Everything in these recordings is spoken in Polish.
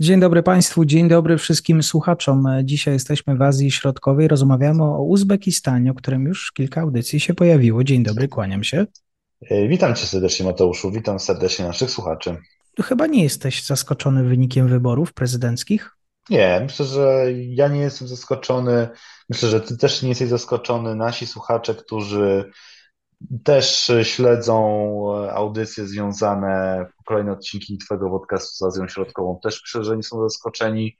Dzień dobry Państwu, dzień dobry wszystkim słuchaczom. Dzisiaj jesteśmy w Azji Środkowej, rozmawiamy o Uzbekistanie, o którym już kilka audycji się pojawiło. Dzień dobry, kłaniam się. E, witam Cię serdecznie, Mateuszu. Witam serdecznie naszych słuchaczy. Chyba nie jesteś zaskoczony wynikiem wyborów prezydenckich? Nie, myślę, że ja nie jestem zaskoczony. Myślę, że Ty też nie jesteś zaskoczony. Nasi słuchacze, którzy też śledzą audycje związane, kolejne odcinki Twojego podcastu z Azją Środkową, też myślę, że nie są zaskoczeni.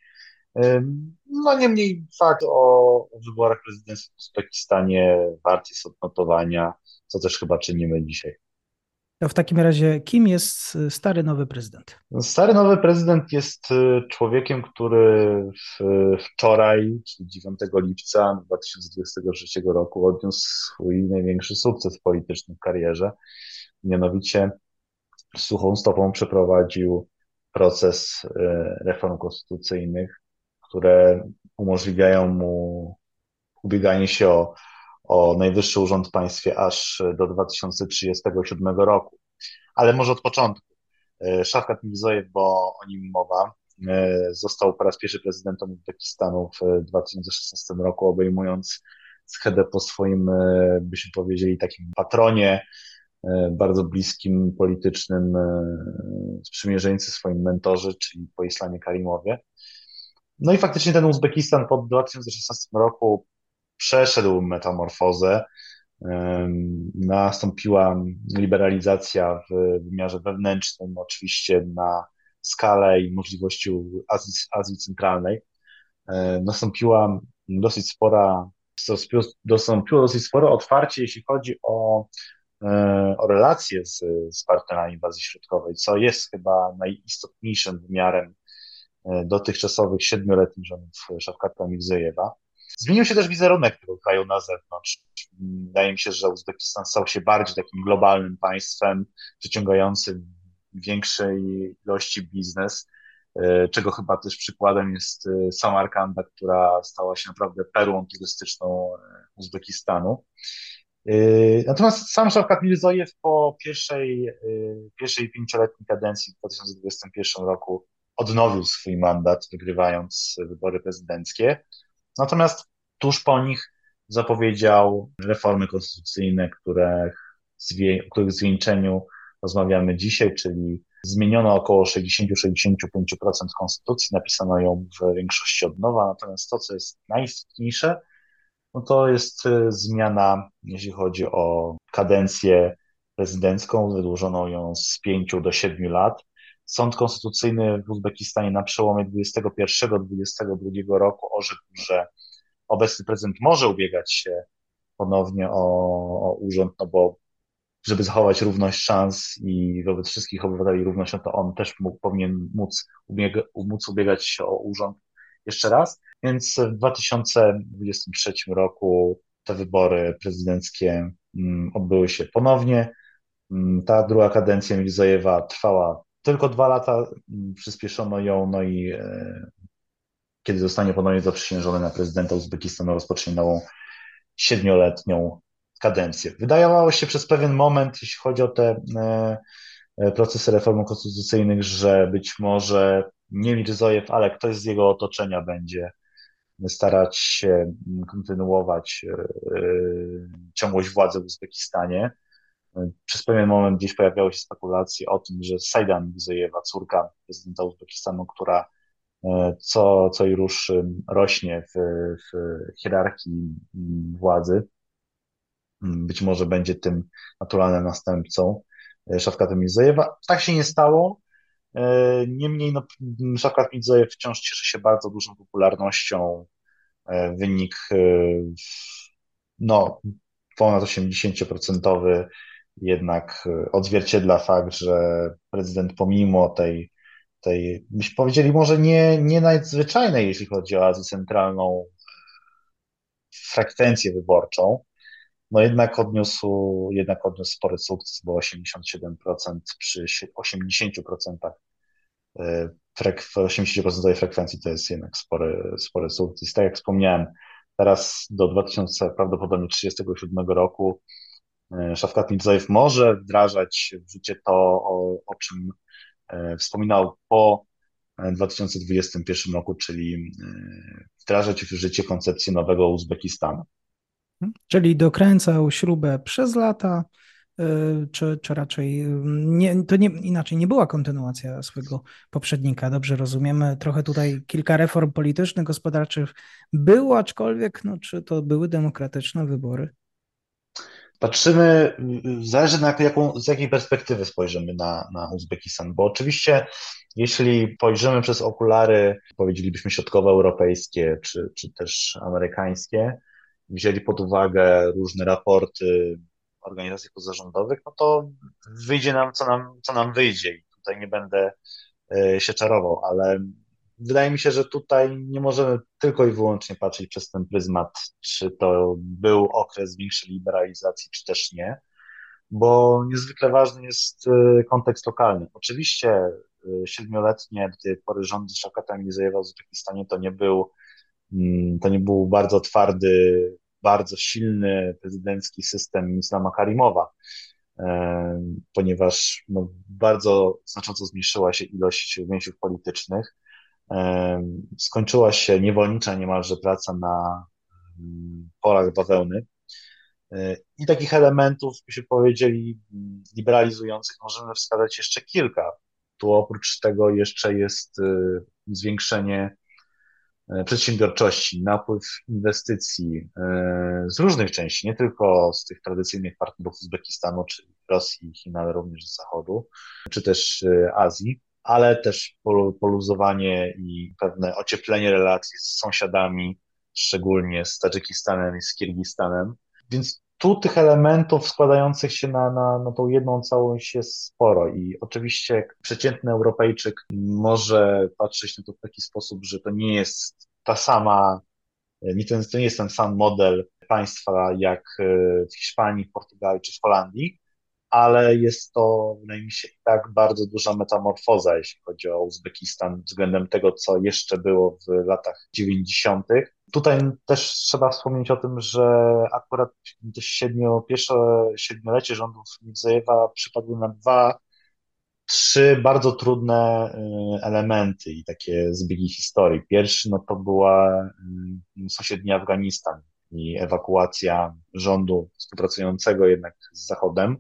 No niemniej fakt o wyborach prezydenckich w Uzbekistanie wart jest odnotowania, co też chyba czynimy dzisiaj. To w takim razie, kim jest stary nowy prezydent? Stary nowy prezydent jest y, człowiekiem, który wczoraj, czyli 9 lipca 2023 roku, odniósł swój największy sukces polityczny w karierze. Mianowicie suchą stopą przeprowadził proces y, reform konstytucyjnych, które umożliwiają mu ubieganie się o o najwyższy urząd w państwie aż do 2037 roku. Ale może od początku. E, Szafkat Mirzojew, bo o nim mowa, e, został po raz pierwszy prezydentem Uzbekistanu w 2016 roku, obejmując schedę po swoim, e, byśmy powiedzieli, takim patronie, bardzo bliskim politycznym sprzymierzeńcy, swoim mentorze, czyli po Islamie Karimowie. No i faktycznie ten Uzbekistan po 2016 roku przeszedł metamorfozę. Nastąpiła liberalizacja w wymiarze wewnętrznym, oczywiście na skalę i możliwości Azji, Azji Centralnej. Nastąpiła dosyć spora, nastąpiło dosyć spore otwarcie, jeśli chodzi o, e, o relacje z, z partnerami w Azji Środkowej, co jest chyba najistotniejszym wymiarem e, dotychczasowych siedmioletnich rządów Szafkata Mirzejewa. Zmienił się też wizerunek tego kraju na zewnątrz. Wydaje mi się, że Uzbekistan stał się bardziej takim globalnym państwem, przyciągającym większej ilości biznes, e, czego chyba też przykładem jest e, Samarkanda, która stała się naprawdę perłą turystyczną e, Uzbekistanu. Natomiast sam Szawkat Mirzojew po pierwszej, pierwszej pięcioletniej kadencji w 2021 roku odnowił swój mandat, wygrywając wybory prezydenckie. Natomiast tuż po nich zapowiedział reformy konstytucyjne, które, o których zwieńczeniu rozmawiamy dzisiaj, czyli zmieniono około 60-65% konstytucji, napisano ją w większości od nowa, natomiast to, co jest najistotniejsze, no to jest y, zmiana, jeśli chodzi o kadencję prezydencką, wydłużono ją z 5 do 7 lat. Sąd Konstytucyjny w Uzbekistanie na przełomie 21-22 roku orzekł, że obecny prezydent może ubiegać się ponownie o, o urząd, no bo żeby zachować równość szans i wobec wszystkich obywateli równość, no to on też mógł, powinien móc, ubiega, móc ubiegać się o urząd jeszcze raz. Więc w 2023 roku te wybory prezydenckie mm, odbyły się ponownie. Mm, ta druga kadencja Mirzajewa trwała tylko dwa lata, mm, przyspieszono ją, no i e, kiedy zostanie ponownie zaprzysiężony na prezydenta Uzbekistanu, rozpocznie nową siedmioletnią kadencję. Wydawało się przez pewien moment, jeśli chodzi o te e, e, procesy reform konstytucyjnych, że być może nie Mirzojew, ale ktoś z jego otoczenia będzie starać się kontynuować ciągłość władzy w Uzbekistanie. Przez pewien moment gdzieś pojawiały się spekulacje o tym, że Sajdan Mizojewa, córka prezydenta Uzbekistanu, która e, co, co i rusz rośnie w, w hierarchii władzy, być może będzie tym naturalnym następcą e, Szafkata Mizojewa. Tak się nie stało. E, niemniej no, Szafkat Midzojew wciąż cieszy się bardzo dużą popularnością. Wynik no, ponad 80% jednak odzwierciedla fakt, że prezydent pomimo tej, tej byśmy powiedzieli może nie, nie nadzwyczajnej, jeśli chodzi o Azję Centralną, frekwencję wyborczą, no jednak odniósł, jednak odniósł spory sukces, bo 87% przy 80% frek, 80% frekwencji to jest jednak spory, spory sukces. Tak jak wspomniałem, teraz do 2037 roku e, Szafkat Midzajew może wdrażać w życie to, o, o czym e, wspominał po 2021 roku, czyli e, wdrażać w życie koncepcję nowego Uzbekistanu. Czyli dokręcał śrubę przez lata, czy, czy raczej y, nie, to nie, inaczej nie była kontynuacja swojego poprzednika. Dobrze rozumiemy. Trochę tutaj kilka reform politycznych, gospodarczych było, aczkolwiek no, czy to były demokratyczne wybory? Patrzymy, zależy na jaką, z jakiej perspektywy spojrzymy na, na Uzbekistan, bo oczywiście jeśli spojrzymy przez okulary, powiedzielibyśmy środkowoeuropejskie czy, czy też amerykańskie, wzięli pod uwagę różne raporty organizacji pozarządowych, no to wyjdzie nam, co nam, co nam wyjdzie. I tutaj nie będę e, się czarował, ale wydaje mi się, że tutaj nie możemy tylko i wyłącznie patrzeć przez ten pryzmat, czy to był okres większej liberalizacji, czy też nie, bo niezwykle ważny jest e, kontekst lokalny. Oczywiście e, siedmioletnie do tej pory rządy Szakata Mizajewa w Uzbekistanie to nie był mm, to nie był bardzo twardy bardzo silny prezydencki system Islama Karimowa, e, ponieważ no, bardzo znacząco zmniejszyła się ilość więźniów politycznych. Skończyła się niewolnicza niemalże praca na mm, polach bawełny. E, I takich elementów, byśmy powiedzieli, liberalizujących możemy wskazać jeszcze kilka. Tu oprócz tego jeszcze jest zwiększenie E, przedsiębiorczości, napływ inwestycji e, z różnych części, nie tylko z tych tradycyjnych partnerów Uzbekistanu, czyli Rosji, Chin, ale również z Zachodu, czy też e, Azji, ale też poluzowanie i pewne ocieplenie relacji z sąsiadami, szczególnie z Tadżykistanem i z Kirgistanem. Więc tu tych elementów składających się na, na, na tą jedną całość jest sporo i oczywiście przeciętny Europejczyk może patrzeć na to w taki sposób, że to nie jest ta sama, nie ten, to nie jest ten sam model państwa jak e, w Hiszpanii, Portugalii czy w Holandii, ale jest to, wydaje mi się, tak bardzo duża metamorfoza, jeśli chodzi o Uzbekistan względem tego, co jeszcze było w latach 90. Tutaj też trzeba wspomnieć o tym, że akurat siedmiu, pierwsze siedmiolecie rządów Midzejewa przypadły na dwa, trzy bardzo trudne y, elementy i takie zbiegi historii. Pierwszy no to była y, sąsiedni Afganistan i ewakuacja rządu współpracującego jednak z Zachodem,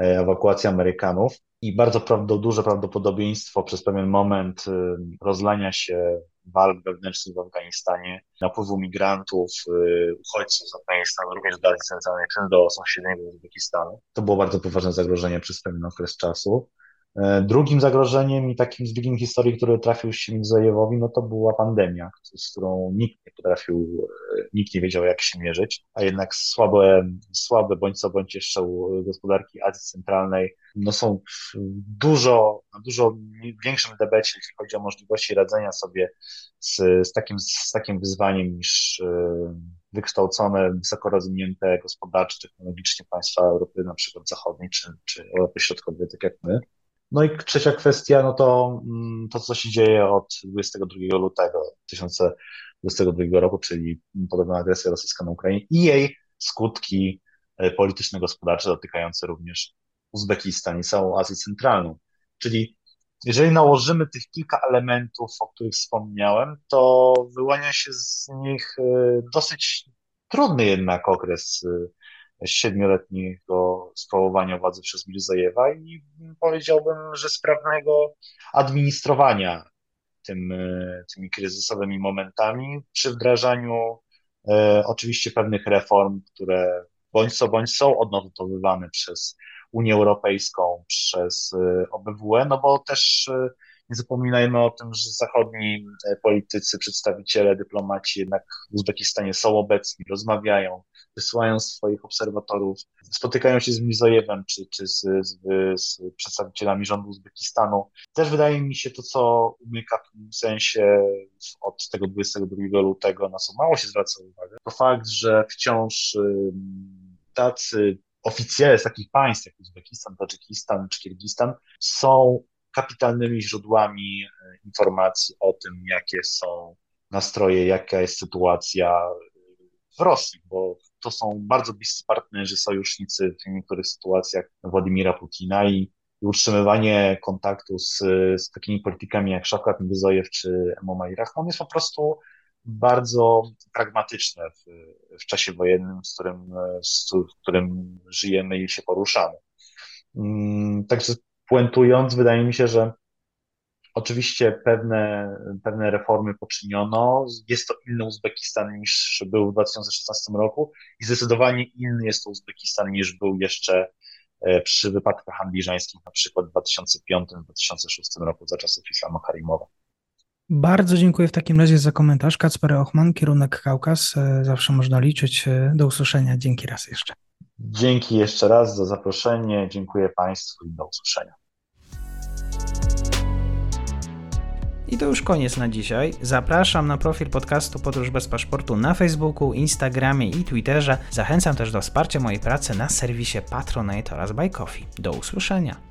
y, ewakuacja Amerykanów i bardzo prawdo, duże prawdopodobieństwo przez pewien moment rozlania się walk wewnętrznych w Afganistanie, napływu migrantów, y, uchodźców z Afganistanu, również do Azji Centralnej, czy do sąsiedniego Uzbekistanu. To było bardzo poważne zagrożenie przez pewien okres czasu. E, drugim zagrożeniem i takim zbiegiem historii, który trafił się Międzyzajewowi, no to była pandemia, z którą nikt nie potrafił, e, nikt nie wiedział, jak się mierzyć, a jednak słabe, słabe bądź co bądź jeszcze gospodarki Azji Centralnej no są dużo, dużo większym debecie, jeśli chodzi o możliwości radzenia sobie z, z, takim, z takim wyzwaniem niż e, wykształcone, wysoko rozwinięte gospodarcze, technologicznie państwa Europy na przykład zachodniej czy, czy Europy Środkowej, tak jak my. No i trzecia kwestia, no to mm, to, co się dzieje od 22 lutego 2022 roku, czyli podobna agresja rosyjska na Ukrainie i jej skutki e, polityczno-gospodarcze dotykające również Uzbekistan i całą Azję Centralną. Czyli jeżeli nałożymy tych kilka elementów, o których wspomniałem, to wyłania się z nich e, dosyć trudny jednak okres e, siedmioletniego sprawowania władzy przez Mirzajewa i powiedziałbym, że sprawnego administrowania tym, e, tymi kryzysowymi momentami przy wdrażaniu e, oczywiście pewnych reform, które bądź co bądź są odnotowywane przez Unię Europejską, przez e, OBWE, no bo też e, nie zapominajmy o tym, że zachodni politycy, przedstawiciele, dyplomaci jednak w Uzbekistanie są obecni, rozmawiają, wysyłają swoich obserwatorów, spotykają się z Mizojewem czy, czy z, z, z przedstawicielami rządu Uzbekistanu. Też wydaje mi się to, co umyka w tym sensie od tego 22 lutego, na co mało się zwraca uwagę, to fakt, że wciąż tacy oficjele z takich państw jak Uzbekistan, Tadżykistan czy Kirgistan są kapitalnymi źródłami e, informacji o tym, jakie są nastroje, jaka jest sytuacja w Rosji, bo to są bardzo bliscy partnerzy, sojusznicy w niektórych sytuacjach Władimira Putina i utrzymywanie kontaktu z, z takimi politykami jak Szafkat Midyzojew czy Emoma Irachman jest po prostu bardzo pragmatyczne w, w czasie wojennym, z którym, z, w którym żyjemy i się poruszamy. Mm, także puentując, wydaje mi się, że oczywiście pewne, pewne reformy poczyniono. Jest to inny Uzbekistan niż był w 2016 roku i zdecydowanie inny jest to Uzbekistan niż był jeszcze e, przy wypadkach angliżańskich, na przykład w 2005-2006 roku za czasów Islama Karimowa. Bardzo dziękuję w takim razie za komentarz. Kacper Ochman, kierunek Kaukaz. E, zawsze można liczyć. E, do usłyszenia. Dzięki raz jeszcze. Dzięki jeszcze raz za zaproszenie. Dziękuję Państwu i do usłyszenia. I to już koniec na dzisiaj. Zapraszam na profil podcastu Podróż bez paszportu na Facebooku, Instagramie i Twitterze. Zachęcam też do wsparcia mojej pracy na serwisie Patronite oraz Buy Coffee. Do usłyszenia.